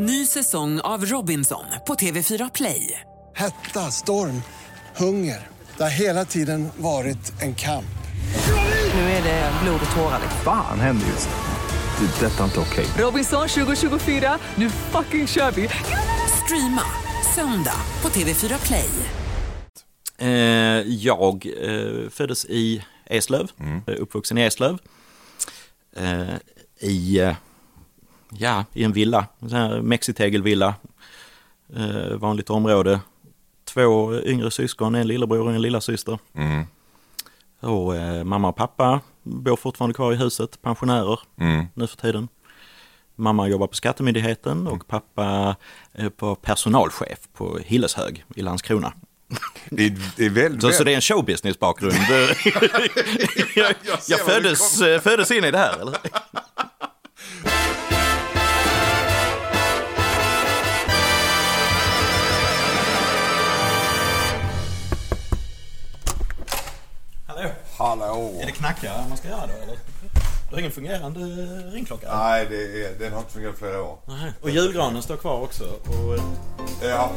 Ny säsong av Robinson på TV4 Play. Hetta, storm, hunger. Det har hela tiden varit en kamp. Nu är det blod och tårar. Fan händer just nu. Det. är Detta är inte okej. Robinson 2024, nu fucking kör vi! Streama söndag på TV4 Play. Eh, jag eh, föddes i Eslöv, eh, uppvuxen i Eslöv. Eh, I, eh, ja, i en villa, en mexitegelvilla. Eh, vanligt område. Två yngre syskon, en lillebror och en lillasyster. Och eh, mamma och pappa bor fortfarande kvar i huset, pensionärer nu för tiden. Mamma jobbar på Skattemyndigheten och pappa är på personalchef på Hilleshög i Landskrona. Det är, det är väl, Så, så det är en showbusiness-bakgrund. jag jag det föddes, eh, föddes in i det här, eller? Hallå, är det knacka man ska göra då, eller? Du har ingen fungerande ringklocka? Nej, det är, den har inte fungerat i flera år. Nej. Och julgranen står kvar också. Och, Ja.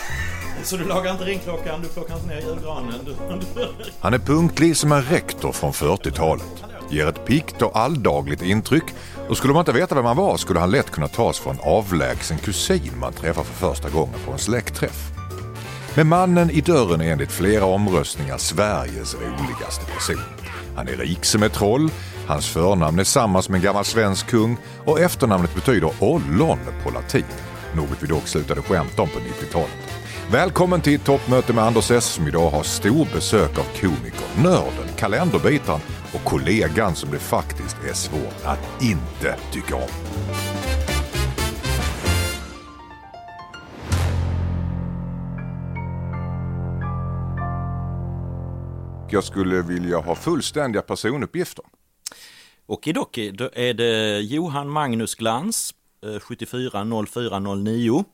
så du lagar inte ringklockan, du plockar inte ner julgranen. Du... Han är punktlig som en rektor från 40-talet. Ger ett pikt och alldagligt intryck och skulle man inte veta vem han var skulle han lätt kunna tas för en avlägsen kusin man träffar för första gången på en släktträff. Men mannen i dörren är enligt flera omröstningar Sveriges roligaste person. Han är rik som ett troll, hans förnamn är samma som en gammal svensk kung och efternamnet betyder ollon på latin. Något vi dock slutade skämta om på 90-talet. Välkommen till ett toppmöte med Anders S som idag har stor besök av komikern, nörden, kalenderbitaren och kollegan som det faktiskt är svårt att inte tycka om. Jag skulle vilja ha fullständiga personuppgifter. Okidoki, då är det Johan Magnus Glans, eh, 740409.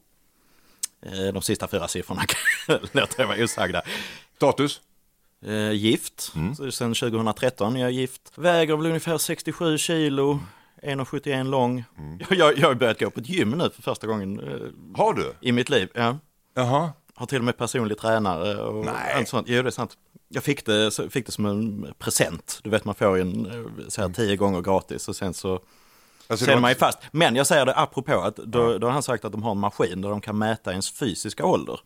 Eh, De sista fyra siffrorna låter jag vara osagda. Status? Eh, Gift, så sen 2013 är jag gift. Väger väl ungefär 67 kilo, 1,71 lång. Jag, jag, jag har börjat gå på ett gym nu för första gången eh, Har du? i mitt liv. Ja. Jaha. Har till och med personlig tränare och Nej. allt sånt. Jo, det är sant. Jag fick det, fick det som en present. Du vet, man får ju en eh, så här, tio gånger gratis och sen så Alltså, Sen man ju fast. Men jag säger det apropå att då, då har han sagt att de har en maskin där de kan mäta ens fysiska ålder.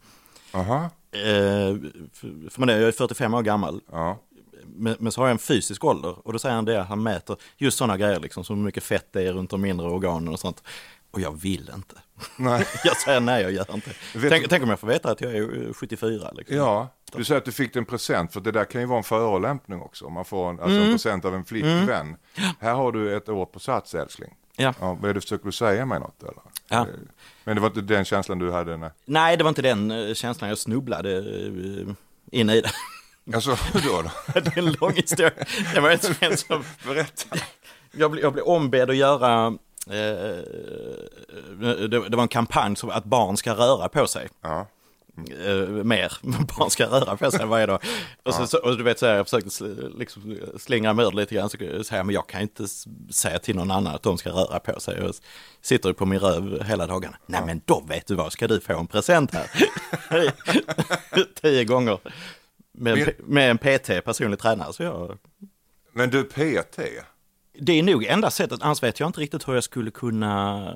Jaha. Eh, för, för man är, jag är 45 år gammal. Ja. Men, men så har jag en fysisk ålder och då säger han det, han mäter just sådana grejer liksom, som hur mycket fett det är runt de mindre organen och sånt. Och jag vill inte. Nej. Jag säger nej, jag gör inte. Tänk, du- tänk om jag får veta att jag är eh, 74. Liksom. Ja, du säger att du fick en present för det där kan ju vara en förolämpning också. Man får en, alltså Mm. en present av en flickvän. Här har du ett år på sats älskling. Ja. Ja, vad är det försöker du säga mig något eller? Ja. Eh, Men det var inte den känslan du hade? Nej. Nej, det var inte den eh, känslan, jag snubblade eh, in i det. Alltså, hur då? då? det är en lång historia. Det var ett som, Berätta. jag, blev, jag blev ombedd att göra, eh, det, det var en kampanj som att barn ska röra på sig. Ja. eh, mer. Barn ska röra på sig varje dag. Och, så, så, och du vet, så här, jag försökte liksom, slingra mig ur lite grann. Så säger jag, men jag kan inte säga till någon annan att de ska röra på sig. Jag sitter ju på min röv hela dagarna. Nej men då vet du vad, ska du få en present här. Tio gånger. Med, med en PT, personlig tränare. Så jag, Men du PT? Det är nog enda sättet, annars vet jag inte riktigt hur jag skulle kunna,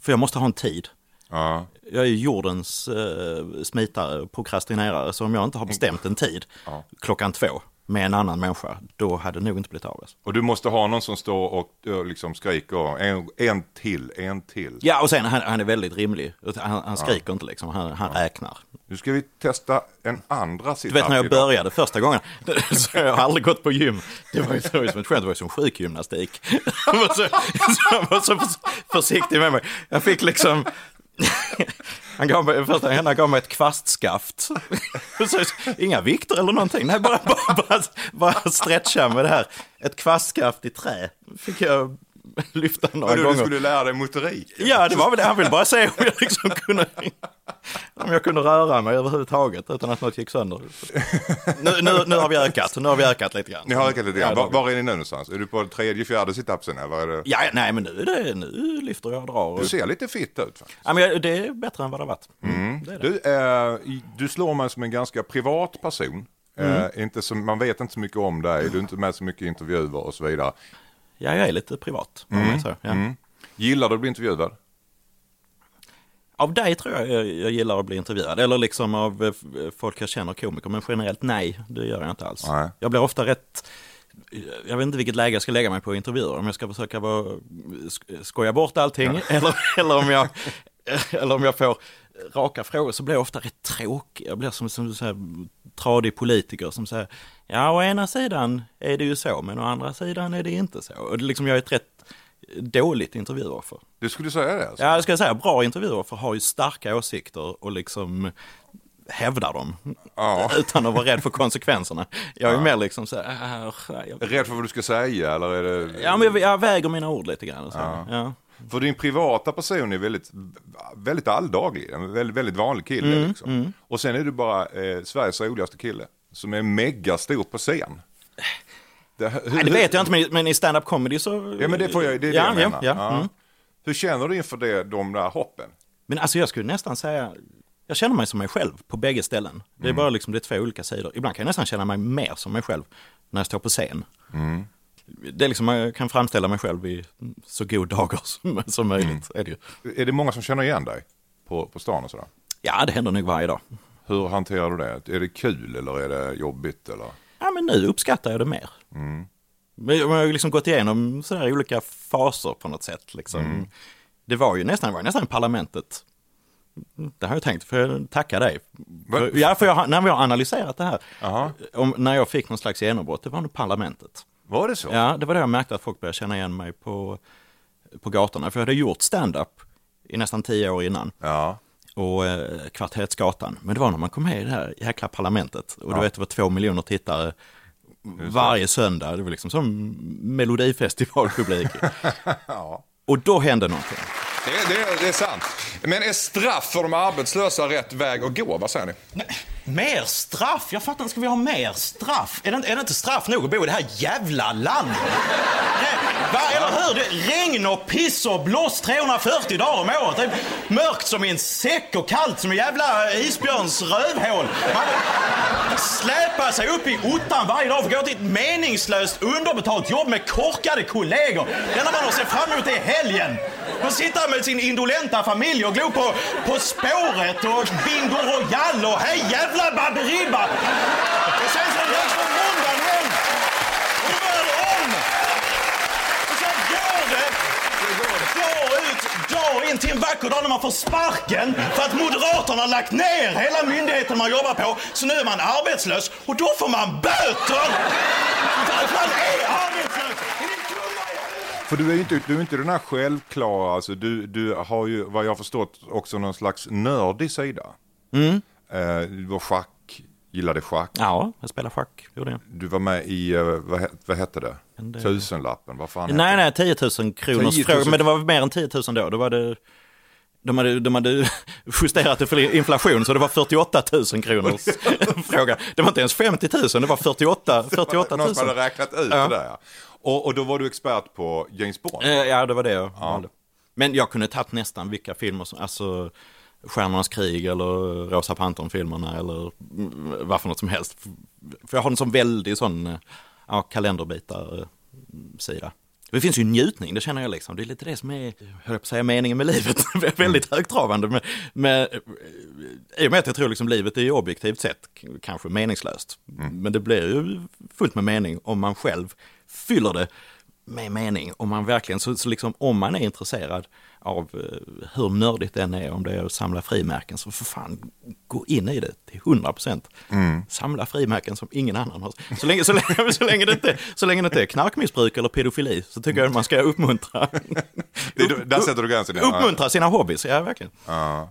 för jag måste ha en tid. Ja. Jag är jordens eh, smitare, prokrastinerare, så om jag inte har bestämt en tid klockan två med en annan människa, då hade det nog inte blivit av. Alltså. Och du måste ha någon som står och liksom skriker en, en till, en till. Ja, och sen han, han är väldigt rimlig. Han, han skriker inte liksom, han, han räknar. Nu ska vi testa en andra Du vet när jag idag. började första gången, så jag har aldrig gått på gym. Det var ju som ett skämt, det var ju som sjukgymnastik. Jag var så, jag var så försiktig med mig. Jag fick liksom, han gav mig, första händan han gav mig ett kvastskaft. Inga vikter eller någonting, nej bara, bara, bara, bara stretcha med det här. Ett kvastskaft i trä fick jag lyfta några Vadå, du gånger. skulle lära dig motorik? Ja, det var väl det. Han ville bara se om jag liksom kunde, om jag kunde röra mig överhuvudtaget utan att något gick sönder. Nu, nu, nu har vi ökat, nu har vi ökat lite grann. Ni har ökat lite grann. det Var, var är ni nu någonstans? Är du på tredje, fjärde situpsen eller? Är det... Ja, nej men nu, är det, nu lyfter jag och drar. Du ser lite fitt ut faktiskt. Ja, men det är bättre än vad det har varit. Det är det. Du, eh, du slår mig som en ganska privat person. Mm. Eh, inte som, man vet inte så mycket om dig, du är inte med så mycket intervjuer och så vidare. Ja, jag är lite privat. säger så. Ja. Gillar du att bli intervjuad? Av dig tror jag, jag jag gillar att bli intervjuad. Eller liksom av eh, folk jag känner komiker. Men generellt nej, det gör jag inte alls. Nej. Jag blir ofta rätt... Jag vet inte vilket läge jag ska lägga mig på intervjuer. Om jag ska försöka vara, sk- skoja bort allting. Eller, eller, om jag, eller om jag får raka frågor så blir jag ofta rätt tråkig. Jag blir som, som du säger, tradig politiker som säger Ja, å ena sidan är det ju så, men å andra sidan är det inte så. Och det är liksom, jag är ett rätt dåligt intervjuoffer. Du skulle säga det? Alltså? Ja, jag ska säga, bra intervjuoffer har ju starka åsikter och liksom hävdar dem. Ja. Utan att vara rädd för konsekvenserna. Jag är mer liksom så här, äh, jag, Rädd för vad du ska säga eller är det... ja, men jag, jag väger mina ord lite grann. Och så. Ja. För din privata person är väldigt, väldigt alldaglig, en väldigt, väldigt vanlig kille. Mm, liksom. Och sen är du bara eh, Sveriges roligaste kille. Som är megastor på scen. Det, hur, Nej, det vet jag inte, men, i stand-up comedy så... Ja men det, får jag, det är det ja, jag menar. Ja, ja. Ja. Mm. Hur känner du inför det, de där hoppen? Men alltså jag skulle nästan säga, jag känner mig som mig själv på bägge ställen. Det är bara liksom, det är två olika sidor. Ibland kan jag nästan känna mig mer som mig själv när jag står på scen. Det är liksom, jag kan framställa mig själv i så god dagar som, som möjligt. Är det ju. Är det många som känner igen dig på, på stan och sådär? Ja, det händer nog varje dag. Hur hanterar du det? Är det kul eller är det jobbigt? Eller? Ja, men nu uppskattar jag det mer. Men jag har ju liksom gått igenom sådär olika faser på något sätt. Liksom. Det var ju nästan, var nästan parlamentet. Det har jag tänkt, för jag tacka dig. För, ja, för jag, när vi har analyserat det här, om, när jag fick någon slags genombrott, det var nog parlamentet. Var det så? Ja, det var då jag märkte att folk började känna igen mig på, på gatorna. För jag hade gjort stand-up i nästan tio år innan. Ja. Och eh, Kvartersgatan. Men det var när man kom med i det här jäkla parlamentet. Och du vet, det var två miljoner tittare varje söndag. Det var liksom som melodifestivalpublik. Och då hände någonting. Det, det, det är sant. Men är straff för de arbetslösa rätt väg att gå? Vad säger ni? Mer straff? Jag fattar inte, ska vi ha mer straff? Är det, inte- är det inte straff nog att bo i det här jävla landet? Nej, Va, eller hur? Det regn och piss och blåst 340 dagar om året. Det är mörkt som i en säck och kallt som en jävla isbjörns rövhål. Man släpar sig upp i ottan varje dag för att gå till ett meningslöst underbetalt jobb med korkade kollegor. Det enda man har sett fram emot är helgen. Man sitter med sin indolenta familj och glor på På spåret och Bingo Royale och hej jävla Baberiba! Och sen så hörs på måndagen hem! Och det om! Och så går det dag ut, dag in till en vacker dag när man får sparken för att Moderaterna har lagt ner hela myndigheten man jobbar på. Så nu är man arbetslös och då får man böter! För att man är arbetslös! För du är ju inte, du är inte den här självklara, alltså du, du har ju vad jag förstått också någon slags nördig sida. Mm. Eh, du var schack, gillade schack. Ja, jag spelar schack, gjorde jag. Du var med i, eh, vad, vad hette det? Del. Tusenlappen, vad fan Nej, nej, 10 000 kronors 10 000. fråga. Men det var mer än 10 000 då. Då var det... De hade, de hade justerat det för inflation så det var 48 000 kronors fråga. Det var inte ens 50 000, det var 48, 48 Någon 000. som hade räknat ut Ja. det där ja. Och, och då var du expert på James Bond. Eh, Ja, det var det jag valde. Men jag kunde tagit nästan vilka filmer som, alltså Stjärnornas krig eller Rosa Pantern-filmerna eller mm, vad för något som helst. För jag har en sån väldig sån, eh, ja, kalenderbitar-sida. Det finns ju njutning, det känner jag liksom. Det är lite det som är, jag höll på att säga, meningen med livet. Väldigt högtravande. Med, med, I och med att jag tror liksom livet är ju objektivt sett kanske meningslöst. Men det blir ju fullt med mening om man själv fyller det med mening. Om man verkligen, så, så liksom om man är intresserad av eh, hur nördigt den är, om det är att samla frimärken, så för fan gå in i det till 100 procent. Samla frimärken som ingen annan har. Så länge, så, länge, så, länge det inte, så länge det inte är knarkmissbruk eller pedofili så tycker jag att man ska uppmuntra, Det är där sätter du gränsen. ja. uppmuntra sina hobbys. Ja, verkligen. Ja.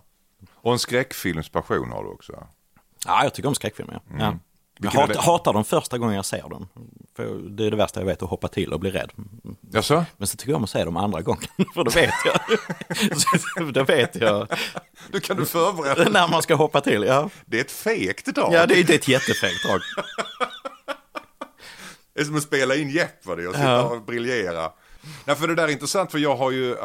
Och en skräckfilmspassion har du också. Ja, jag tycker om skräckfilmer. Ja. Ja. Jag är hatar, dem första gången jag ser dem. För det är det värsta jag vet, att hoppa till och bli rädd. Jaså? Men så tycker jag om att se dem andra gången, för då vet jag. Så då vet jag Du kan du förbereda när man ska hoppa till. Ja, Det är ett fegt drag. ja det, är- det är ett jättefegt drag. Det är som att spela in Jeopardy och sitta Ja. och briljera. Nej, för det där är intressant för jag har ju,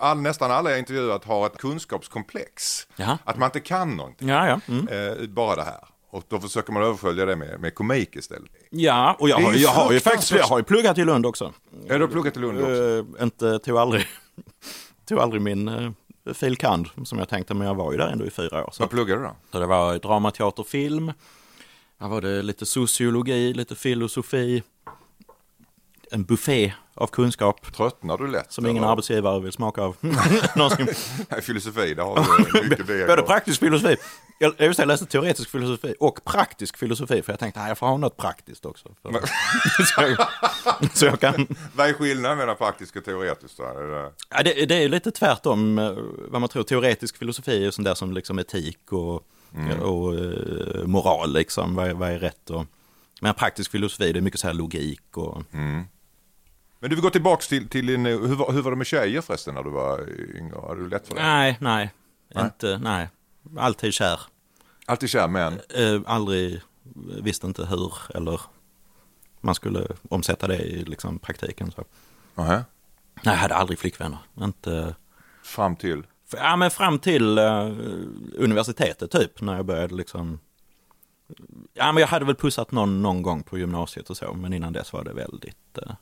all, nästan alla jag intervjuat har ett kunskapskomplex. Jaha. Att man inte kan någonting. Ja, ja. Mm. Eh, bara det här. Och då försöker man överfölja det med, med komik istället. Ja, och jag Det har, jag har ju faktiskt jag har ju pluggat i Lund också. Är du har pluggat i Lund också? Uh, inte, tog aldrig, tog aldrig min uh, filkand som jag tänkte, men jag var ju där ändå i fyra år. Så, Vad pluggar du då? så det var drama, teater, film. Här var det lite sociologi, lite filosofi. En buffé av kunskap Tröttnar du lätt? som ingen eller? arbetsgivare vill smaka av. Filosofi, där har du mycket deg. Både praktisk filosofi, jag, jag läste teoretisk filosofi och praktisk filosofi för jag tänkte att jag får ha något praktiskt också. För, så, jag, så jag kan, Vad är skillnaden mellan praktiskt och teoretiskt? Då? Är det... ja, det, det är lite tvärtom eh, vad man tror. Teoretisk filosofi är sånt där som liksom etik och, och eh, moral, liksom, vad, är- vad är rätt och men praktisk filosofi det är mycket så här logik och Men du vill gå tillbaka till, till din, hur, var- hur var det med tjejer förresten när du var yngre? Hade du lätt för det? nej, nej, inte, nej, alltid kär. Alltid kär män? Eh, aldrig, visste inte hur eller man skulle omsätta det i liksom, praktiken. Så. Nähä. Nej, jag hade aldrig flickvänner. Inte, Fram till? ja, men fram till eh, universitetet typ, när jag började liksom... Ja, men jag hade väl pussat någon, någon gång på gymnasiet och så, men innan dess var det väldigt eh,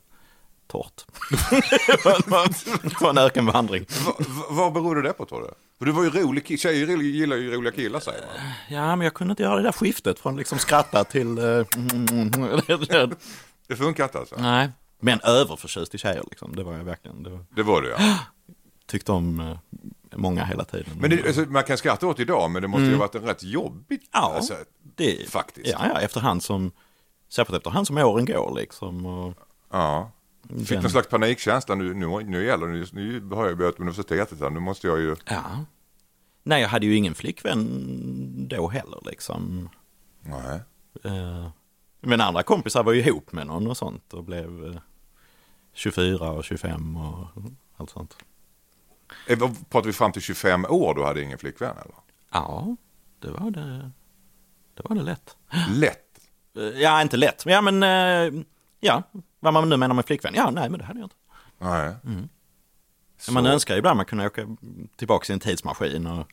torrt. det var- det var en ökenvandring. Va, va, vad berodde det på tror du? För du var ju rolig tjejer gillar ju roliga killar säger man. Ja, men jag kunde inte göra det där skiftet från liksom skratta till... eh, Det funkar inte alltså? Nej, men överförtjust i tjejer liksom. Det var jag verkligen. Det var, Det var det ja. tyckte om eh, många hela tiden. Men det, alltså, man kan skratta åt idag men det måste ju ha varit en rätt jobbigt. Mm. Ja, alltså, det, faktiskt. Ja, ja, efterhand som, särskilt efterhand som åren går liksom. Och, ja. Fick Den- någon slags panikkänsla nu, nu, nu gäller det, nu, har jag börjat universitetet här, nu måste jag ju, ja. Nej, jag hade ju ingen flickvän då heller liksom. nej. Eh, Men andra kompisar var ju ihop med någon och sånt och blev eh, 24 och 25 och allt sånt. Eh, Pratar vi fram till 25 år du hade ingen flickvän eller? Ja, det var det. Det var det lätt. Lätt. Eh, Ja, inte lätt. Ja, men eh, ja, vad man nu menar med flickvän. Ja, nej, men det hade jag inte. Nej. Mm. Man önskar ju ibland man kunde åka tillbaka i en tidsmaskin och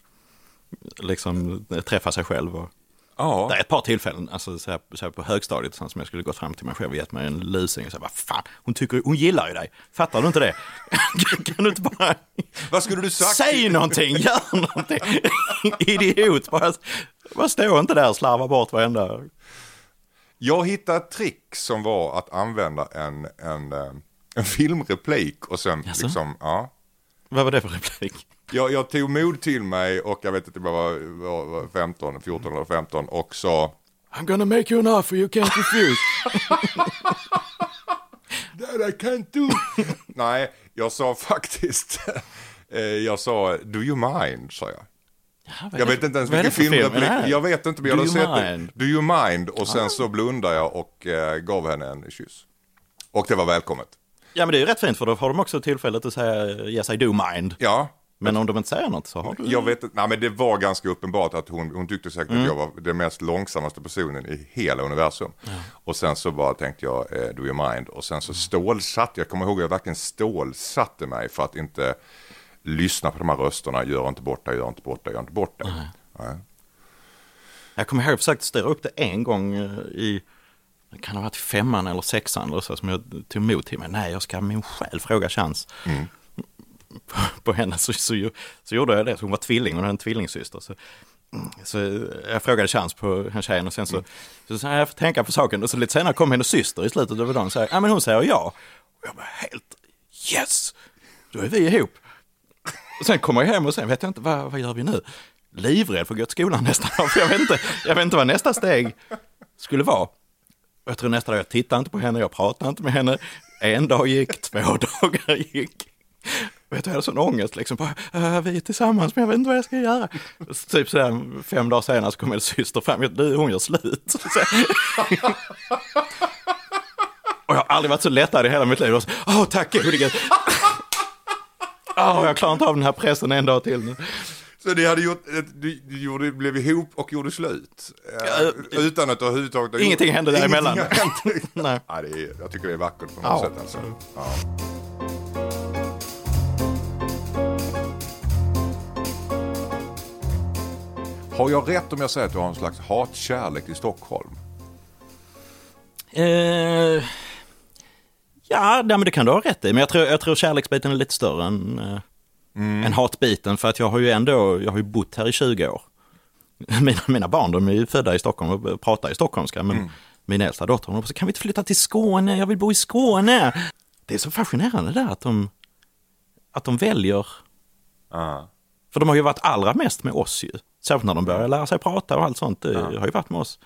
liksom träffa sig själv. Och... ja. Det är ett par tillfällen, alltså så här, så här på högstadiet, som jag skulle gått fram till mig själv och gett mig en lusing och säga, vad fan, hon, tycker, hon gillar ju dig, fattar du inte det? kan du inte bara Vad skulle du sagt? säg någonting, gör någonting, idiot, bara, bara stå inte där och slarva bort varenda... Jag hittade ett trick som var att använda en, en, eh, en filmreplik och sen Jaså? liksom, ja. Vad var det för replik? Jag, jag tog mod till mig och jag vet inte om jag var, var, var 15, 14 eller 15 och sa I'm gonna make you an offer you can't refuse. That I can't do. Nej, jag sa faktiskt, eh, jag sa do you mind, sa jag. Jag vet inte ens vilken film? filmreplik. Här? Jag vet inte men jag Do you sett mind? Do you mind? Och sen så blundade jag och eh, gav henne en kyss. Och det var välkommet. Ja men det är ju rätt fint för då har de också tillfället att säga yes I do mind. Ja, Men om de inte säger något så har du... jag vet inte. Nej men det var ganska uppenbart att hon, hon tyckte säkert Mm. att jag var den mest långsammaste personen i hela universum. Och sen så bara tänkte jag, eh, do you mind? Och sen så Mm. stålsatte, jag kommer ihåg att jag verkligen stålsatte mig för att inte lyssna på de här rösterna. Gör inte bort dig, gör inte bort dig, gör inte bort dig. Nej. Jag kommer ihåg att jag försökte styra upp det en gång eh, i, det kan ha varit femman eller sexan eller så, som jag tog emot till mig. Nej, jag ska min själ fråga chans. På, på henne så, så, så gjorde jag det, så hon var tvilling, hon hade en tvillingsyster. Så, så jag frågade chans på den tjejen och sen så, så sa jag, jag får tänka på saken. Och så lite senare kom hennes syster i slutet av dagen och sa, ja men hon säger ja. Och jag var helt, yes, då är vi ihop. Och sen kommer jag hem och sen vet jag inte, vad, vad gör vi nu? Livrädd för att gå till skolan nästan, för jag vet inte, jag vet inte vad nästa steg skulle vara. Och Jag tror nästa dag, jag tittade inte på henne, jag pratade inte med henne. En dag gick, två dagar gick. vet du, jag hade sån ångest liksom. Bara, "Äh, vi är tillsammans men jag vet inte vad jag ska göra. Typ så typ sådär fem dagar senare så kom min syster fram. Du, hon gör slut. Så, och jag har aldrig varit så lättad i hela mitt liv. Och så, Åh, tack gode gud. Åh, jag klarar inte av den här pressen en dag till nu. Så ni hade gjort, du, du gjorde, blev ihop och gjorde slut? Eh, utan att överhuvudtaget... Ingenting hände däremellan. Ingenting hänt. Nej. Ja, det är, jag tycker det är vackert på något Ja. sätt alltså. Ja. Har jag rätt om jag säger att du har en slags hatkärlek till Stockholm? Eh, ja, nej, men det kan du ha rätt i. Men jag tror, jag tror kärleksbiten är lite större än, eh, än hatbiten. För att jag har ju ändå, jag har ju bott här i 20 år. Mina, mina barn, de är ju födda i Stockholm och pratar i stockholmska. Men min äldsta dotter, hon bara, kan vi inte flytta till Skåne? Jag vill bo i Skåne. Det är så fascinerande där att de, att de väljer Ja. För de har ju varit allra mest med oss ju. Särskilt när de börjar lära sig prata och allt sånt. Det har ju varit med oss.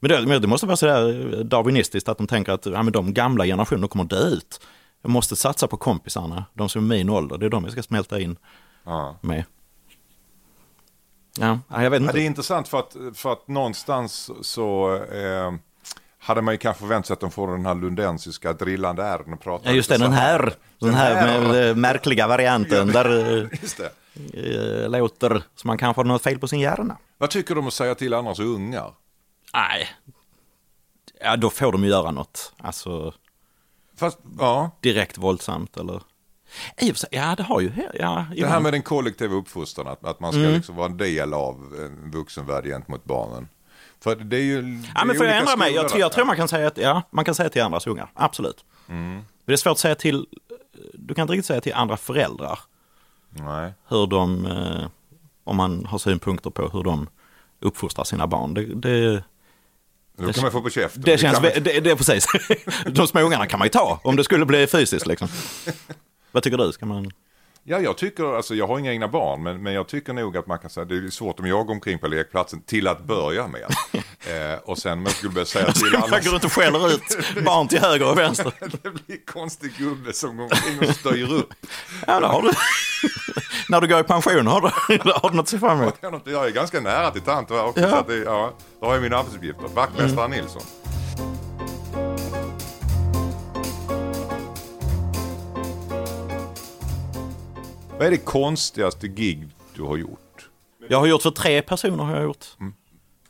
Men det, det måste vara sådär darwinistiskt att de tänker att ja, men de gamla generationerna kommer dö ut. Jag måste satsa på kompisarna, de som är min ålder. Det är de jag ska smälta in Ja. med. Ja, ja, jag vet Ja, inte. det är intressant för att, för att någonstans så eh, hade man ju kanske förväntat sig att de får den här lundensiska drillande pratar Ja, just det, den här, den här med, eh, märkliga varianten där eh, Just det. eh, låter som man kanske har något fel på sin hjärna. Vad tycker du om att säga till andras ungar? Nej, ja, då får de ju göra något. Alltså, Fast, ja, direkt våldsamt eller? I och sig, ja det har ju, ja. det här med den kollektiva uppfostran, att, att man ska Mm. liksom vara en del av en vuxenvärld gentemot barnen. För det är ju... det Ja, men får jag ändra mig? Jag, jag tror man kan säga att, ja, man kan säga till andras ungar, absolut. Mm. Men det är svårt att säga till, du kan inte riktigt säga till andra föräldrar Nej. hur de, eh, om man har synpunkter på hur de uppfostrar sina barn. Det, det, Då kan man få på käften. det känns, man- det, det är precis. De små ungarna kan man ju ta om det skulle bli fysiskt liksom. Vad tycker du? Ska man... Ja, jag tycker, alltså jag har inga egna barn, men, men jag tycker nog att man kan säga, det är svårt om jag går omkring på lekplatsen till att börja med. eh, och sen, men skulle börja säga till Man annars, går runt och skäller ut barn till höger och vänster. det blir konstig gubbe som går omkring och styr upp. Ja, det har du. När du går i pension har du, har du något att se fram emot. Jag är ganska nära till tant också, Ja. så att det, ja, då har jag mina arbetsuppgifter. Vaktmästaren Nilsson. Vad är det konstigaste gig du har gjort? Jag har gjort för tre personer har jag gjort.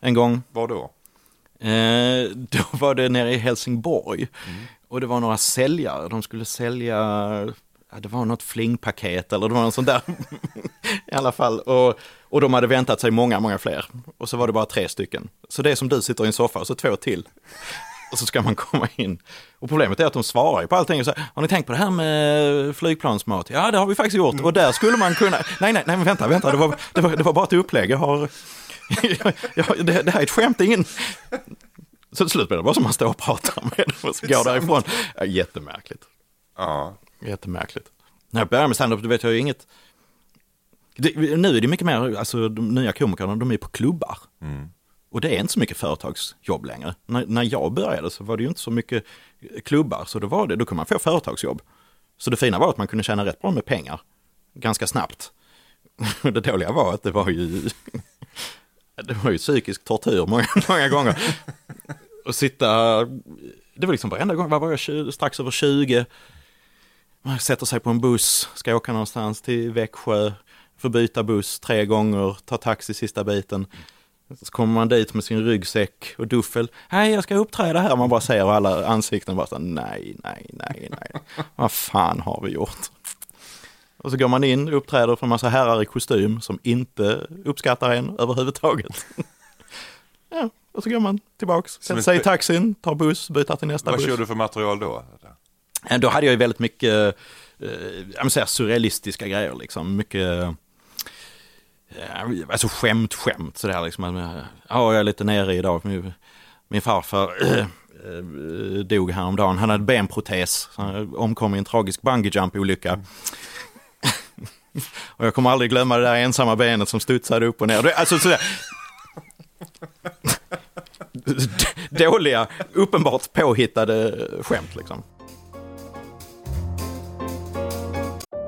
En gång. Vad då? Eh, då var det nere i Helsingborg. Och det var några säljare, de skulle sälja, ja, det var något flingpaket eller det var något sånt där. I alla fall. Och, och de hade väntat sig många, många fler. Och så var det bara tre stycken. Så det är som du sitter i en soffa och så två till. Och så ska man komma in. Och problemet är att de svarar ju på allting. Och så, har ni tänkt på det här med flygplansmat? Ja, det har vi faktiskt gjort. Och där skulle man kunna... Nej, nej, nej, men vänta, vänta. Det var, det var, det var bara ett upplägg. Jag har... Jag, det, det här är ett skämt, ingen... Så till slut blir det bara som man står och pratar med dem och så går därifrån. Ja, jättemärkligt. Ja. Jättemärkligt. När jag började med standup, då vet jag ju inget. Det, nu är det mycket mer, alltså de nya komikerna, de är på klubbar. Och det är inte så mycket företagsjobb längre. När, när jag började så var det ju inte så mycket klubbar, så då, var det, då kunde man få företagsjobb. Så det fina var att man kunde tjäna rätt bra med pengar ganska snabbt. Det dåliga var att det var ju, det var ju psykisk tortyr många, många gånger. Och sitta, det var liksom varenda gång, var jag, 20, strax över 20, man sätter sig på en buss, ska åka någonstans till Växjö, får byta buss tre gånger, ta taxi sista biten. Så kommer man dit med sin ryggsäck och duffel. Hej, jag ska uppträda här. Man bara ser alla ansikten bara så nej, nej, nej, nej. Vad fan har vi gjort? Och så går man in, uppträder för en massa herrar i kostym som inte uppskattar en överhuvudtaget. Ja, och så går man tillbaks, sätter sig i taxin, tar buss, byter till nästa Vad buss. kör du för material då? Eh, då hade jag ju väldigt mycket eh, jag vill säga, surrealistiska grejer. Liksom. Mycket eh, alltså skämt, skämt. Sådär, liksom. Eh, ja, jag är lite nere idag. Min, min farfar dog häromdagen. Han hade benprotes. Han omkom i en tragisk bungee jump-olycka. och jag kommer aldrig glömma det där ensamma benet som studsade upp och ner. Alltså sådär. Dåliga, uppenbart påhittade skämt liksom.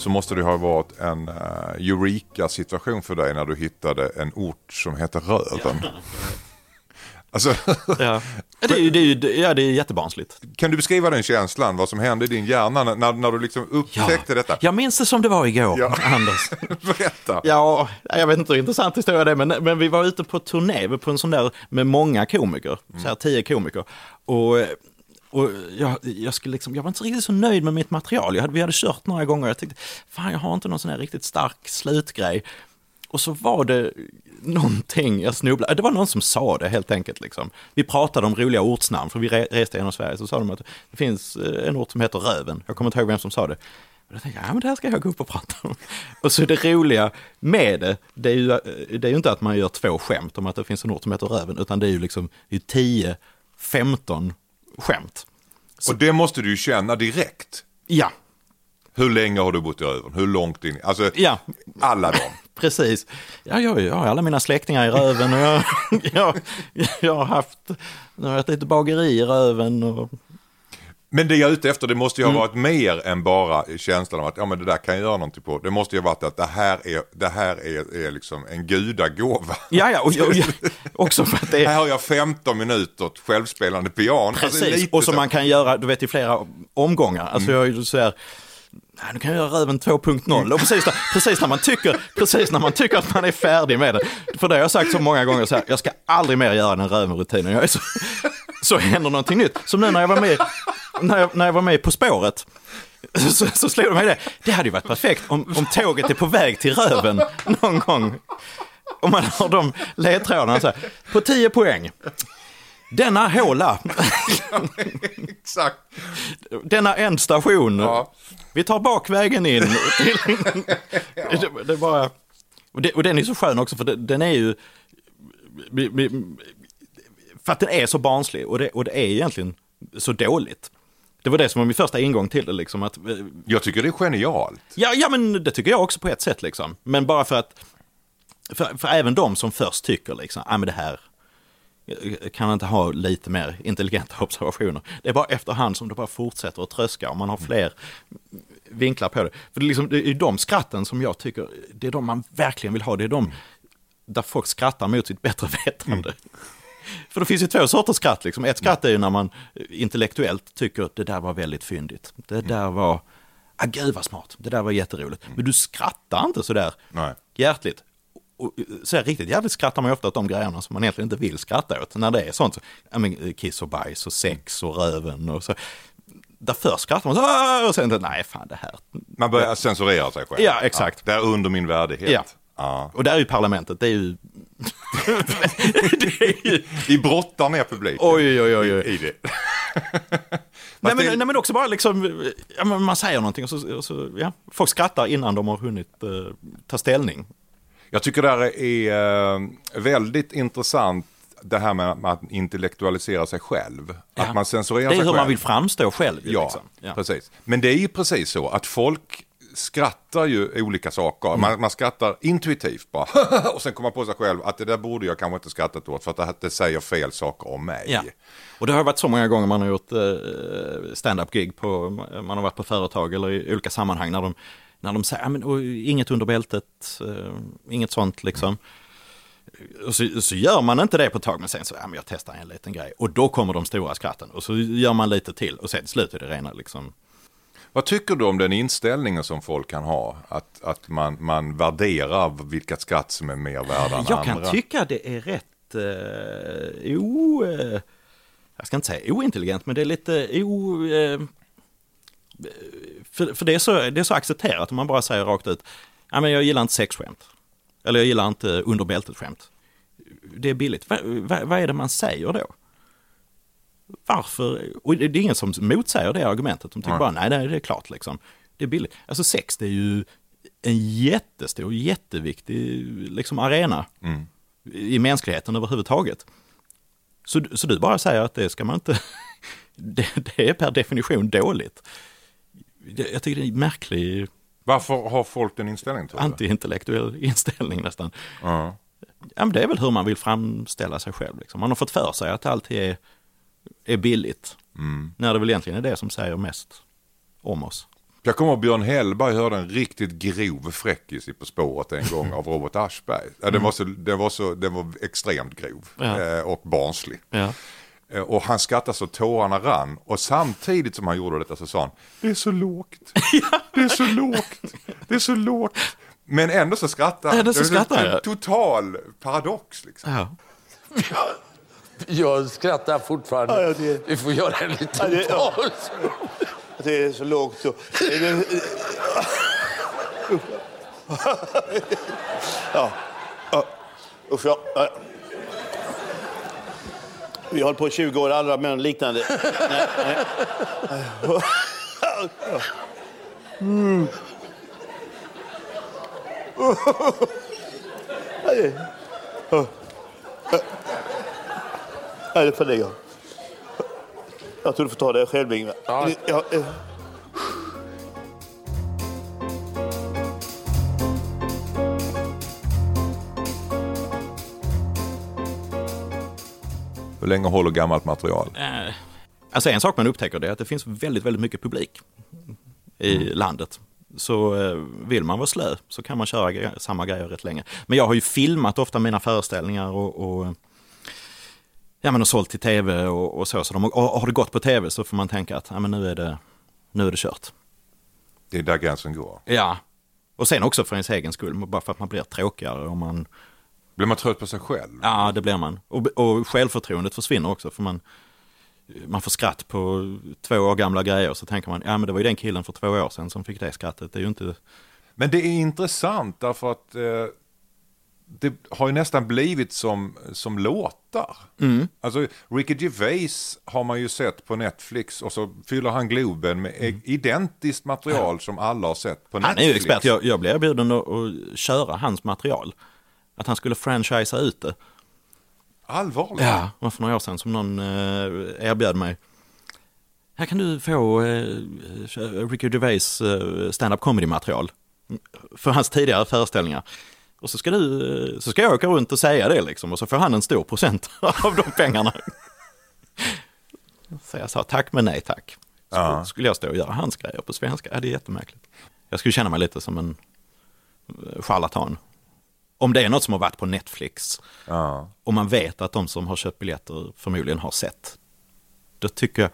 så måste det ha varit en uh, Eureka-situation för dig när du hittade en ort som heter Röven. Alltså, Ja. Det är ju, det är ja, det är jättebarnsligt. kan du beskriva den känslan, vad som hände i din hjärna när, när du liksom upptäckte detta? Jag minns det som det var igår, Ja. Anders. Berätta. Ja, jag vet inte hur intressant historia det är, men, men vi var ute på turné på en sån där med många komiker, så här tio komiker. Och, och jag, jag, skulle liksom, jag var inte så riktigt så nöjd med mitt material. Jag hade, vi hade kört några gånger och jag tänkte, fan jag har inte någon sån här riktigt stark slutgrej. Och så var det någonting jag snubblade, det var någon som sa det helt enkelt. Liksom. Vi pratade om roliga ortsnamn, för vi reste genom Sverige, så sa de att det finns eh, en ort som heter Röven. Jag kommer inte ihåg vem som sa det. Och då tänkte jag, ja men det här ska jag gå upp och prata om. Och så det roliga med det, det är ju, eh, det är ju inte att man gör två skämt om att det finns en ort som heter Röven, utan det är ju liksom det är 10, 15 skämt. Och det måste du ju känna direkt. Ja, Hur länge har du bott i Röven? Hur långt in? Alltså, ja, alla dem. precis. Ja, jag, jag har alla mina släktingar i Röven och jag, jag, jag har haft, jag har haft lite bageri i Röven och Men det jag är ute efter, det måste ju Mm. ha varit mer än bara känslan av att ja, men det där kan jag göra någonting på. Det måste ju ha varit att det här är, det här är, är liksom en gudagåva. Ja, ja, och, och, också för att det Här är har jag 15 minuter självspelande piano. Alltså, precis, lite och som så. man kan göra, du vet i flera omgångar. Alltså jag är ju så här, nej, nu kan jag göra Röven 2.0 och precis, när- precis, när man tycker, precis när man tycker att man är färdig med det. För det har jag sagt så många gånger så här, jag ska aldrig mer göra den Röven-rutinen. Jag är så, så händer någonting nytt. Som nu när jag var med, när jag, när jag var med På spåret. Så, så slog det mig det, det hade ju varit perfekt om, om tåget är på väg till Röven någon gång. Om man har de ledtrådarna så här, på 10 poäng. Denna håla, Exakt. denna ändstation. Ja. Vi tar bakvägen in. Till, det, det bara, och, det, och den är så skön också för den är ju... För att den är så barnslig och det, och det är egentligen så dåligt. Det var det som var min första ingång till det liksom. Att, Jag tycker det är genialt. ja, ja, men det tycker jag också på ett sätt liksom. Men bara för att... För, för även de som först tycker liksom, ja men det här kan inte ha lite mer intelligenta observationer. Det är bara efterhand som det bara fortsätter att tröska och man har fler vinklar på det. För det är, liksom, det är de skratten som jag tycker, det är de man verkligen vill ha. Det är de där folk skrattar mot sitt bättre vetande. För det finns ju två sorters skratt. Liksom. Ett skratt är ju när man intellektuellt tycker att det där var väldigt fyndigt. Det där var, ah, gud vad smart, det där var jätteroligt. Men du skrattar inte sådär Nej. hjärtligt. Och så här, riktigt jävligt skrattar man ju ofta åt de grejerna som man egentligen inte vill skratta åt. När det är sånt, ja, men, kiss och bajs och sex och röven och så. Där först skrattar man så, "Ah!" och sen, nej fan det här. Man börjar censurera sig själv. Ja, exakt. det är under min värdighet. Ja. Ja. Och där är ju parlamentet, det är ju... ju... Vi brottar ner publiken. Oj, oj, oj, oj. I, i det. Nej det- men, nej men också bara liksom, ja, man säger någonting och så, och så ja, folk skrattar innan de har hunnit eh, ta ställning. Jag tycker det här är eh, väldigt intressant det här med med att intellektualisera sig själv. Ja. Att man censurerar Det är sig hur själv. man vill framstå själv. Ja, liksom. ja. precis. Men det är ju precis så att folk skrattar ju olika saker. Mm. Man, man skrattar intuitivt bara. och sen kommer man på sig själv att det där borde jag kanske inte skrattat åt för att det, säger fel saker om mig. Ja. Och det har varit så många gånger man har gjort eh, stand-up gig på, man har varit på företag eller i olika sammanhang när de, när de säger, "Ja, men, inget under bältet, eh, inget sånt liksom. Och så, så gör man inte det på ett tag, men sen så, ja men jag testar en liten grej. Och då kommer de stora skratten och så gör man lite till och sen till slut är det rena liksom. Vad tycker du om den inställningen som folk kan ha? Att, att man, man värderar vilka skatt som är mer värda än Jag andra? kan tycka det är rätt eh, o... Eh, jag ska inte säga ointelligent, men det är lite o... Eh, för för det, är så, det är så accepterat om man bara säger rakt ut, ja men jag gillar inte sexskämt. Eller jag gillar inte under bältet-skämt. Det är billigt. Va, va, vad är det man säger då? Varför? Och det är ingen som motsäger det argumentet. De tycker Nej. bara, nej, nej, det är klart liksom. Det är billigt. Alltså sex, det är ju en jättestor, jätteviktig liksom, arena Mm. i mänskligheten överhuvudtaget. Så, så du bara säger att det ska man inte... Det, det är per definition dåligt. Jag tycker det är en märklig Varför har folk den inställningen? Antiintellektuell inställning nästan. Ja. Ja, men det är väl hur man vill framställa sig själv. Liksom. Man har fått för sig att allt är, är billigt. Mm. När det väl egentligen är det som säger mest om oss. Jag kommer ihåg Björn Hellberg hörde en riktigt grov fräckis i På spåret en gång av Robert Aschberg. Ja, den, var så, den, var så, den var extremt grov Ja. eh, och barnslig. Ja. Eh, Och han skrattade så tårarna rann. Och samtidigt som han gjorde detta så sa han, det är så lågt. Det är så lågt. Det är så lågt. Men ändå så skrattar han. Ändå så skrattar han. total paradox liksom. Ja. Jag skrattar fortfarande. Ja, det- Vi får göra en Ja, liten det- ja. paus. Det är så lågt så... Ja. ja. Usch, ja. Vi har hållit på i 20 år, alla män liknande. Nej, nej. Mm. Nej, det får ligga. Jag tror du får ta det själv, Ingvar. Ja. Ja, eh. Hur länge håller gammalt material? Eh, Alltså en sak man upptäcker det är att det finns väldigt, väldigt mycket publik i landet. Så eh, vill man vara slö så kan man köra gre- samma grejer rätt länge. Men jag har ju filmat ofta mina föreställningar och, och ja, men och sålt till tv och, och så. så de, och har det gått på tv så får man tänka att ja, men nu, är det, nu är det kört. Det är där gränsen går. Ja, och sen också för ens egen skull, bara för att man blir tråkigare om man... Blir man trött på sig själv? Ja, det blir man. Och, och självförtroendet försvinner också, för man, man får skratt på två år gamla grejer, så tänker man, ja men det var ju den killen för två år sedan som fick det skrattet. Det är ju inte... Men det är intressant därför att eh, det har ju nästan blivit som, som låtar. Mm. Alltså Ricky Gervais har man ju sett på Netflix och så fyller han Globen med mm. identiskt material som alla har sett på Netflix. Han är ju expert, jag, jag blev erbjuden att, att köra hans material. Att han skulle franchisea ut det. Allvarligt? Ja, det var för några år sedan som någon eh, erbjöd mig. Här kan du få eh, Ricky Gervais eh, stand-up comedy-material. För hans tidigare föreställningar. Och så ska, du, så ska jag åka runt och säga det liksom. Och så får han en stor procent av de pengarna. Så jag sa tack men nej tack. Så Ja. skulle jag stå och göra hans grejer på svenska. Ja, det är jättemärkligt. Jag skulle känna mig lite som en eh, charlatan. Om det är något som har varit på Netflix Ja. och man vet att de som har köpt biljetter förmodligen har sett. Då tycker jag...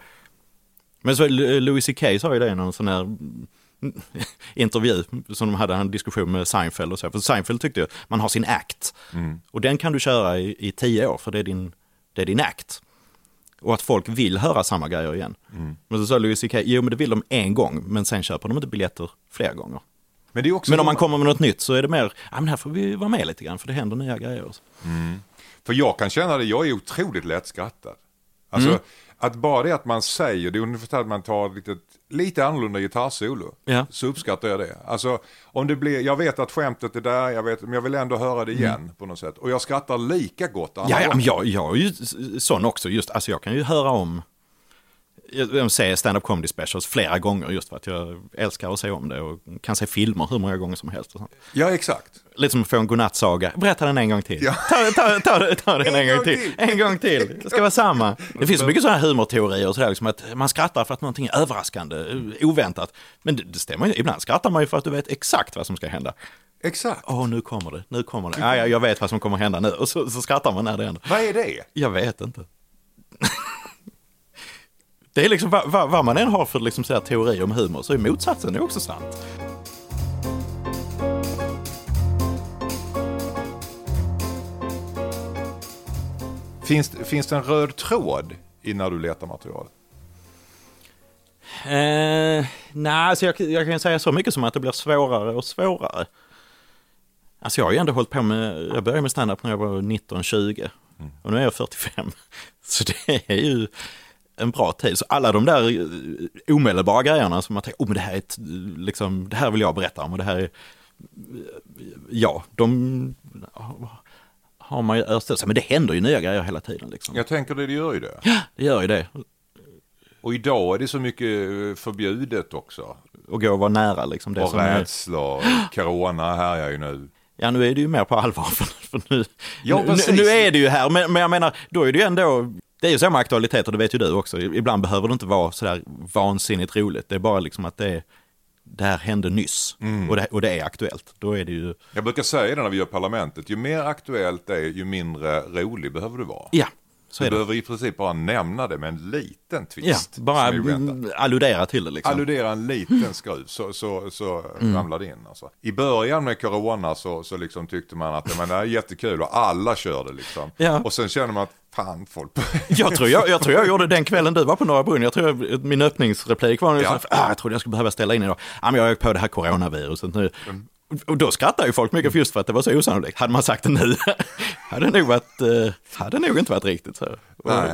Men så Louis CK sa ju det i någon sån här intervju som de hade en diskussion med Seinfeld och så. För Seinfeld tyckte ju man har sin act. Mm. Och den kan du köra i, i tio år för det är din, det är din act. Och att folk vill höra samma grejer igen. Mm. Men så sa Louis CK, jo men det vill de en gång, men sen köper de inte biljetter flera gånger. Men, det är också Men om man kommer med något nytt så är det mer, ja men här får vi vara med lite grann för det händer nya grejer. Mm. För jag kan känna det, jag är otroligt lättskrattad. Alltså Mm. att bara det att man säger, det är ungefär att man tar lite, lite annorlunda gitarrsolo. Ja. Så uppskattar jag det. Alltså om det blir, jag vet att skämtet är där, jag vet, men jag vill ändå höra det igen på något sätt. Och jag skrattar lika gott Ja, ja men jag, jag är ju sån också, just, alltså jag kan ju höra om, jag jag ser stand-up comedy specials flera gånger just för att jag älskar att se om det och kan se filmer hur många gånger som helst. Och sånt. Ja, exakt. Lite som att få en godnattsaga, berätta den en gång till. Ja. Ta, ta, ta, ta den en, En gång gång till. till. En gång till, det ska vara samma. Det finns så mycket sådana humorteorier och sådär, liksom att man skrattar för att någonting är överraskande, oväntat. Men det, det stämmer ju, ibland skrattar man ju för att du vet exakt vad som ska hända. Exakt. Åh, nu kommer det, nu kommer det. Ja, ja, jag vet vad som kommer hända nu. Och så, så skrattar man när det händer. Vad är det? Jag vet inte. Det är liksom vad, vad, vad man än har för liksom, så här, teori om humor så är motsatsen också sant. Finns, finns det en röd tråd i när du letar material? Eh, nej, alltså jag, jag kan säga så mycket som att det blir svårare och svårare. Alltså jag har ju ändå hållit på med, jag började med standup när jag var 19-20 Mm. och nu är jag 45. Så det är ju en bra tid. Så alla de där eh, omedelbara grejerna som man tänker, oh men det här är ett, liksom, det här vill jag berätta om och det här är, ja, de har man ju sig. Men det händer ju nya grejer hela tiden liksom. Jag tänker det, det gör ju det. Ja, det gör ju det. Och idag är det så mycket eh, förbjudet också. Och gå och vara nära liksom. Det och som är- rädsla, och corona härjar ju nu. Ja, nu är det ju mer på allvar. För, för nu, Ja, nu, nu är det ju här, men, men jag menar, då är det ju ändå... Det är ju så med aktualiteter, det vet ju du också. Ibland behöver det inte vara sådär vansinnigt roligt. Det är bara liksom att det, är, det här hände nyss Mm. och, det, och det är aktuellt. Då är det ju... Jag brukar säga det när vi gör parlamentet, ju mer aktuellt det är, ju mindre rolig behöver du vara. Ja, så du behöver i princip bara nämna det med en liten Ja, twist. bara oväntad. mm, alludera till det liksom. Alludera en liten skruv så, så, så Mm. ramlar det in. Alltså. I början med corona så, så liksom tyckte man att ja, men det är jättekul och alla körde liksom. Ja. Och sen känner man att fan folk... Jag tror jag, jag tror jag gjorde den kvällen du var på Norra Brunn. Jag tror jag, min öppningsreplik var Ja. ja. ah, jag trodde jag skulle behöva ställa in idag. Ah, men jag är på det här coronaviruset nu. Mm. Och då skrattar ju folk mycket för just för att det var så osannolikt. Hade man sagt det nu hade det nog, varit, eh, hade nog inte varit riktigt så. Och, Nej.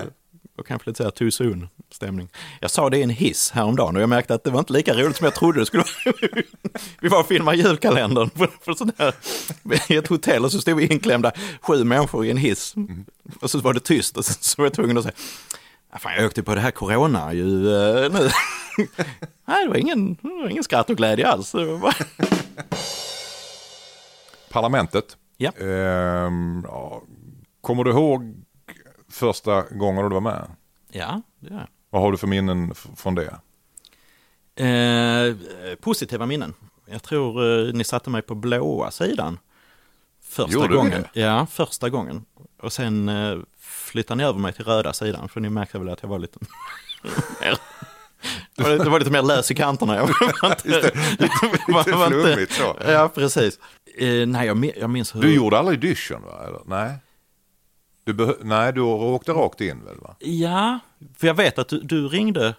och kanske lite så här too soon stämning. Jag sa det i en hiss häromdagen och jag märkte att det var inte lika roligt som jag trodde det skulle vara. Vi var och filmade julkalendern på, på sån här, i ett hotell och så stod vi inklämda sju människor i en hiss. Och så var det tyst och så, så var jag tvungen att säga, "Ah, fan jag åkte på det här corona ju eh, nu. Nej, det var ingen, det var ingen skratt och glädje alls. Det. Parlamentet. Ja. Ehm, ja. Kommer du ihåg första gången du var med? Ja, det gör jag. Vad har du för minnen från det? Eh, positiva minnen. Jag tror eh, ni satte mig på blåa sidan. Första Gjorde gången. Ja, första gången. Och sen eh, flyttade ni över mig till röda sidan. För ni märkte väl att jag var lite mer... Det var, lite- det lite mer lös i kanterna. Jag var inte, lite var inte- flummigt så. Ja, precis. Eh, nej, jag, min- jag minns hur... Du gjorde aldrig audition va? Eller? Nej. Du behö- Nej, du åkte rakt in väl va? Ja, för jag vet att du, du ringde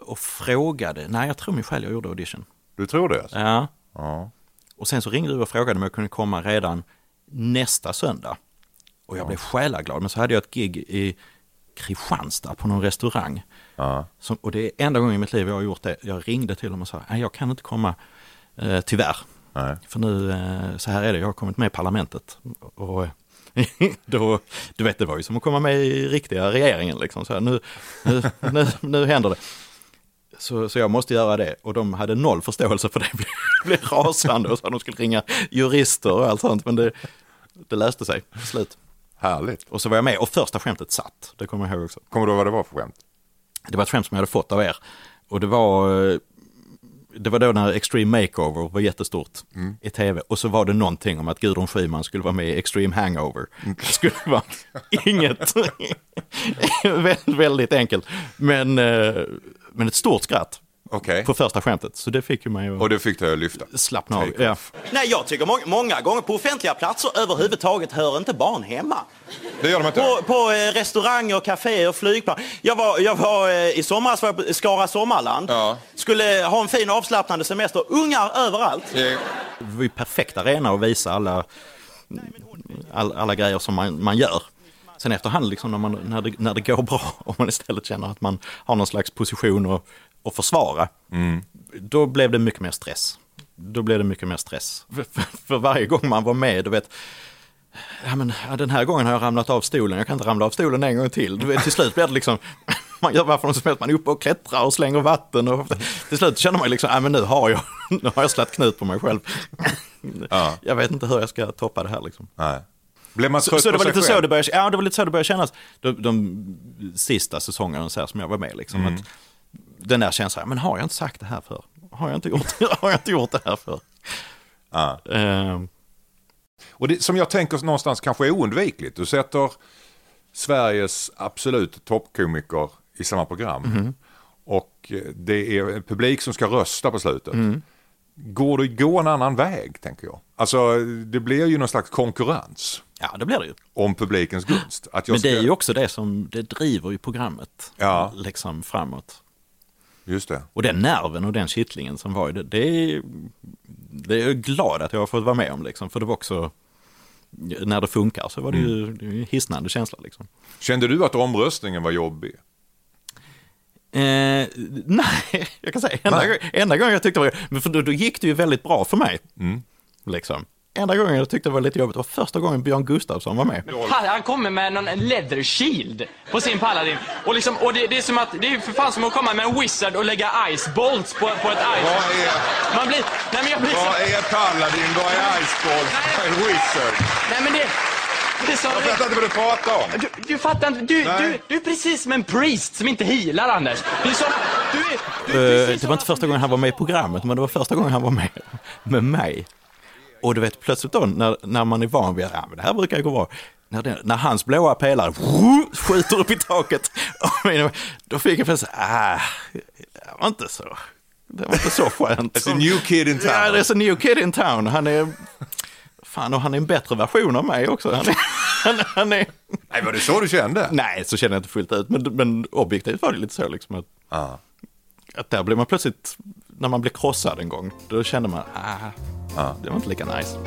och frågade. Nej, jag tror mig själv jag gjorde audition. Du tror det? Alltså? Ja. Ja. Och sen så ringde du och frågade om jag kunde komma redan nästa söndag. Och jag blev själaglad, men så hade jag ett gig i Kristianstad på någon restaurang. Ja. Som, och det är enda gången i mitt liv jag har gjort det. Jag ringde till dem och sa, nej jag kan inte komma, eh, tyvärr. Nej. För nu, eh, så här är det, jag har kommit med i parlamentet. Och eh, då, du vet, det var ju som att komma med i riktiga regeringen liksom. Så här, nu, nu, nu, nu händer det. Så, så jag måste göra det. Och de hade noll förståelse för det. Blev, blev rasande och sa att de skulle ringa jurister och allt sånt. Men det, det löste sig till slut. Härligt. Och så var jag med och första skämtet satt. Det kommer jag ihåg också. Kommer du ihåg vad det var för skämt? Det var ett skämt som jag hade fått av er. Och det var, eh, det var då när Extreme Makeover var jättestort i tv. Och så var det någonting om att Gudrun Schyman skulle vara med i Extreme Hangover. Det skulle vara inget, Vä- väldigt enkelt. Men, eh, men ett stort skratt Okej. på första skämtet. Så det fick ju mig att Och det fick dig att lyfta? slappna av. Ja. Nej, jag tycker många, många gånger på offentliga platser överhuvudtaget hör inte barn hemma. Det gör de inte? På, på eh, restauranger, kaféer, flygplan. Jag var, jag var eh, i somras var jag på Skara Sommarland. Ja. Skulle ha en fin avslappnande semester. Ungar överallt. Eh, Det var ju perfekt arena att visa alla, all, alla grejer som man, man gör. Sen efterhand, liksom, när, man, när, det, när det går bra, om man istället känner att man har någon slags position att, att försvara, då blev det mycket mer stress. Då blev det mycket mer stress. För, för, för varje gång man var med, du vet, ja, men, den här gången har jag ramlat av stolen, jag kan inte ramla av stolen en gång till. Du vet, till slut blir det liksom, man gör varför som helst, man är uppe och klättrar och slänger vatten. Och, till slut känner man liksom, ja, men nu har jag, nu har jag slagit knut på mig själv. Ja. Jag vet inte hur jag ska toppa det här liksom. nej. Blev man Så, trött så det var lite så det började, ja, det var lite så det började kännas de, de sista säsongerna så här, som jag var med. Liksom, att den där känslan, men har jag inte sagt det här för? Har jag inte gjort, har jag inte gjort det här för? Ja. Ehm, Och det, som jag tänker någonstans kanske är oundvikligt. Du sätter Sveriges absolut toppkomiker i samma program. Mhm. Och eh, det är en publik som ska rösta på slutet. Mm. Går det att gå en annan väg, tänker jag? Alltså, det blir ju någon slags konkurrens. Ja, det blir det ju. Om publikens gunst. Men det ska- är ju också det som det driver ju programmet Ja. liksom framåt. Just det. Och den nerven och den kittlingen som var i det, det är, det är jag glad att jag har fått vara med om liksom. För det var också, när det funkar så var det ju, Mm. hisnande känsla liksom. Kände du att omröstningen var jobbig? Eh, nej, jag kan säga enda, Nej. enda gången jag tyckte det var men för då, då gick det ju väldigt bra för mig. Mm. Liksom. Enda gången jag tyckte det var lite jobbigt var första gången Björn Gustafsson var med. Han, han kommer med någon leather shield på sin paladin. Och, liksom, och det, det är som att, det är för fan som att komma med en wizard och lägga ice bolts på, på ett ice. Vad är- Man blir, nej men jag blir så... Vad är Paladin? Vad är Iceball? Vad är Wizard? Nej men det... det är så, Jag fattar inte vad du pratar om. Du, du fattar inte, du, du, du är precis som en priest som inte healar Anders. Det är som, du är... Eh, det var inte första gången han var med i programmet, men det var första gången han var med med mig. Och du vet, plötsligt då när, när man är van vid att ja, men det här brukar gå bra. När, det, när hans blåa pelare skjuter upp i taket, min- då fick jag plötsligt, ah, det var inte så, det var inte så skönt. It's a new kid in town. Ja, det är a new kid in town. Han är, fan och han är en bättre version av mig också. Han är, han, han är... Nej, var det så du kände? Nej, så känner jag inte fullt ut. Men, men objektivt var det lite så liksom att, Ja. att där blir man plötsligt, när man blir krossad en gång, då kände man, ah, Ja. det var inte lika nice.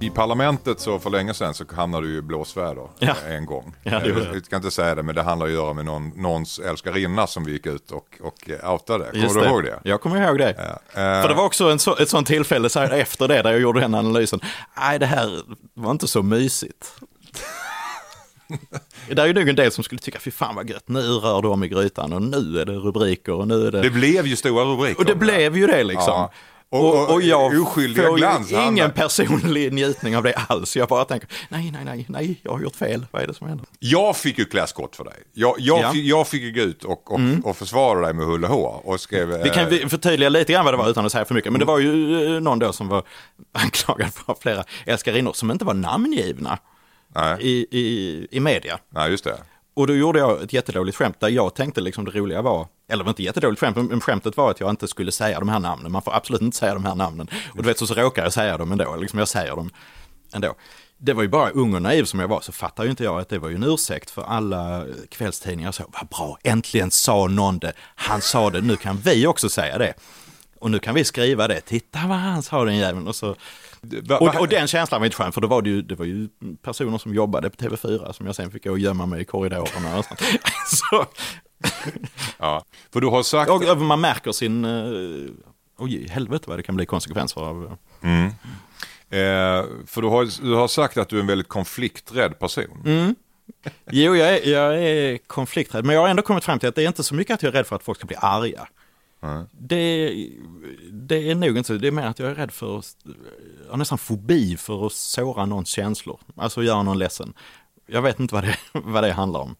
I parlamentet så för länge sedan så hamnade du i blåsväder Ja. eh, en gång. Ja, Eh, jag. ska inte säga det, men det handlar ju med någon, någons älskarinna som vi gick ut och, och eh, outade. Kommer Just du ihåg det? Jag kommer ihåg det. Ja. Eh, För det var också en så, ett sånt tillfälle så efter det där jag gjorde den analysen. Nej, det här var inte så mysigt. det är ju nog en del som skulle tycka, fy fan vad gött, nu rör om i grytan och nu är det rubriker och nu är det... Det blev ju stora rubriker. och det blev ju det liksom. Ja. Och- och jag oskyldiga får glans ingen handlar- personlig njutning av det alls. Jag bara tänker, nej, nej, nej, nej, jag har gjort fel. Vad är det som händer? Jag fick ju klä skott för dig. Jag, jag, Ja. fick, jag fick ju gå ut och, och, och försvara dig med hull och hår. Och skrev, Vi kan eh, förtydliga lite grann vad det var utan att säga för mycket. Men det var ju eh, någon då som var anklagad för flera älskarinnor som inte var namngivna i, i, i media. nej, just det. Och då gjorde jag ett jättedåligt skämt där jag tänkte liksom det roliga var, eller det var inte jättedåligt skämt, men skämtet var att jag inte skulle säga de här namnen. Man får absolut inte säga de här namnen. Och du vet så, så råkar jag säga dem ändå, liksom jag säger dem ändå. Det var ju bara ung och naiv som jag var, så fattar ju inte jag att det var ju en ursäkt för alla kvällstidningar. Så, vad bra, äntligen sa någon det, han sa det, nu kan vi också säga det. Och nu kan vi skriva det, titta vad han sa den jäveln. Och, så, och, och den känslan var inte skön, för då var det, ju, det var ju personer som jobbade på TV4 som jag sen fick gå och gömma mig i korridorerna. Och sånt. så, Ja. För du har sagt... och man märker sin, uh, oj helvete vad det kan bli konsekvenser av. Mm. Eh, för du har, du har sagt att du är en väldigt konflikträdd person. Mm. Jo, jag är, jag är konflikträdd, men jag har ändå kommit fram till att det är inte så mycket att jag är rädd för att folk ska bli arga. Det, det är nog inte så, det är mer att jag är rädd för, jag har nästan fobi för att såra någons känslor, alltså göra någon ledsen. Jag vet inte vad det, vad det handlar om.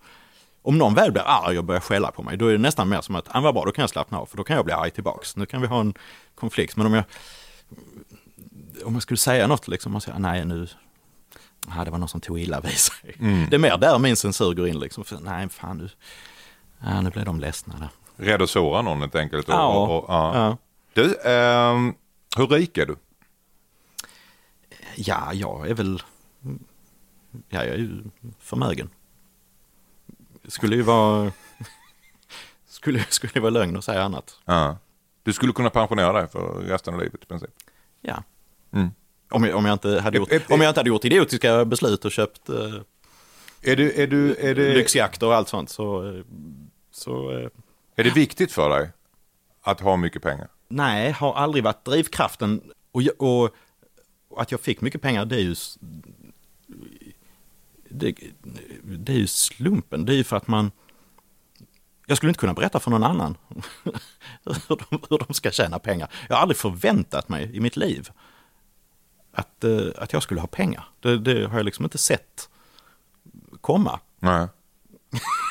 Om någon väl blir arg och börjar skälla på mig, då är det nästan mer som att, ah, vad bra, då kan jag slappna av, för då kan jag bli arg tillbaks. Nu kan vi ha en konflikt, men om jag, om jag skulle säga något liksom, och säga, nej nu, ah, det var någon som tog illa vid sig. Mm. Det är mer där min censur går in, liksom, för, nej fan nu, ah, nu blev de ledsna där. Rädd att såra någon helt enkelt. Och, Ja. och, och, ja. Du, ehm, hur rik är du? Ja, jag är väl... Ja, jag är ju förmögen. Skulle ju vara... Skulle, skulle vara lögn att säga annat. Ja. Du skulle kunna pensionera dig för resten av livet i princip. Ja. Mm. Om jag, om jag, inte, hade gjort, om jag inte hade gjort idiotiska beslut och köpt eh, Är, du, är, du, är, det, lyxjakter och allt sånt så... eh, så eh, är det viktigt för dig att ha mycket pengar? nej, har aldrig varit drivkraften. Och, jag- och, att jag fick mycket pengar, det är ju... Det, det är ju slumpen. Det är ju för att man... Jag skulle inte kunna berätta för någon annan hur, de, hur de ska tjäna pengar. Jag har aldrig förväntat mig i mitt liv att, eh, att jag skulle ha pengar. Det, det har jag liksom inte sett komma. Nej.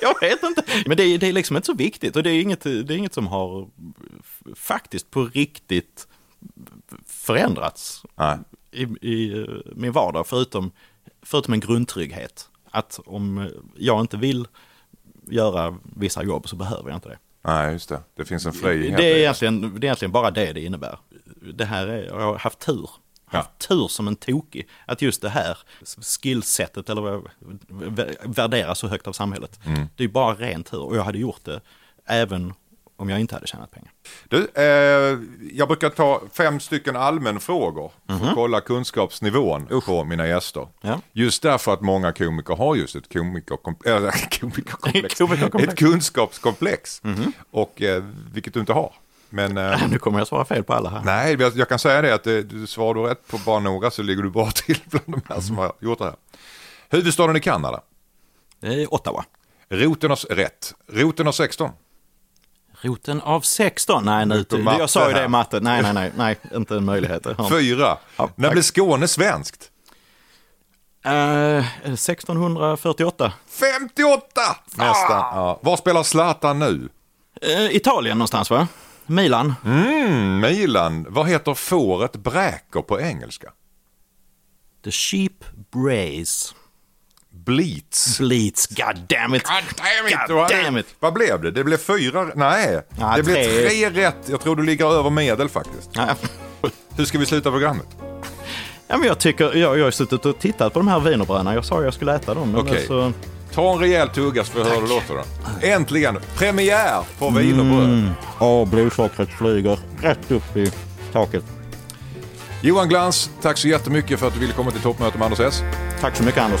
jag, vet inte. Men det är, det är liksom inte så viktigt och det är inget, det är inget som har faktiskt på riktigt förändrats i, i eh, min vardag förutom, förutom en grundtrygghet. Att om jag inte vill göra vissa jobb så behöver jag inte det. Nej, just det. Det finns en frihet. Det är, egentligen, det är egentligen bara det det innebär. Det här är, jag har haft tur. Haft tur som en tokig. Att just det här skillsetet eller värderas så högt av samhället. Mm. Det är bara ren tur och jag hade gjort det även om jag inte hade tjänat pengar. Du, eh, jag brukar ta fem stycken allmänfrågor för Mhm. att kolla kunskapsnivån på mina gäster. Ja. Just därför att många komiker har just ett komikerkom- äh, komikerkomplex. Komikerkomplex. ett kunskapskomplex. Mhm. Och, eh, vilket du inte har. Men, eh, Nu kommer jag svara fel på alla här. nej, jag, jag kan säga det att eh, du svarar du rätt på bara några så ligger du bra till bland de här som har gjort det här. Huvudstaden i Kanada? Det är Ottawa. Roten av, rätt. Roten av 16? Roten av 16? Nej, nu, jag sa ju det i matte. Nej, nej, nej, nej, inte en möjlighet. Fyra. Ja, När blev Skåne svenskt? Eh, 1648. 58! Nästan. Ja. Var spelar Zlatan nu? Eh, Italien någonstans va? Milan. Mm, Milan. Vad heter fåret bräker på engelska? The sheep brace. Bleats. Bleats, god damn it. God damn it. God damn it. Vad blev det? Det blev fyra? Nej, Ja, det blev tre. tre rätt. Jag tror du ligger över medel faktiskt. Ja. Hur ska vi sluta programmet? Ja, men jag, tycker, jag, jag har suttit och tittat på de här wienerbröderna. Jag sa jag skulle äta dem. Men Okej. Ta en rejäl tugga så får vi höra hur det låter då. Äntligen! Premiär på wienerbröd. mm. Ja, blodsockret flyger rätt upp i taket. Johan Glans, tack så jättemycket för att du ville komma till toppmöte med Anders S. Tack så mycket Anders.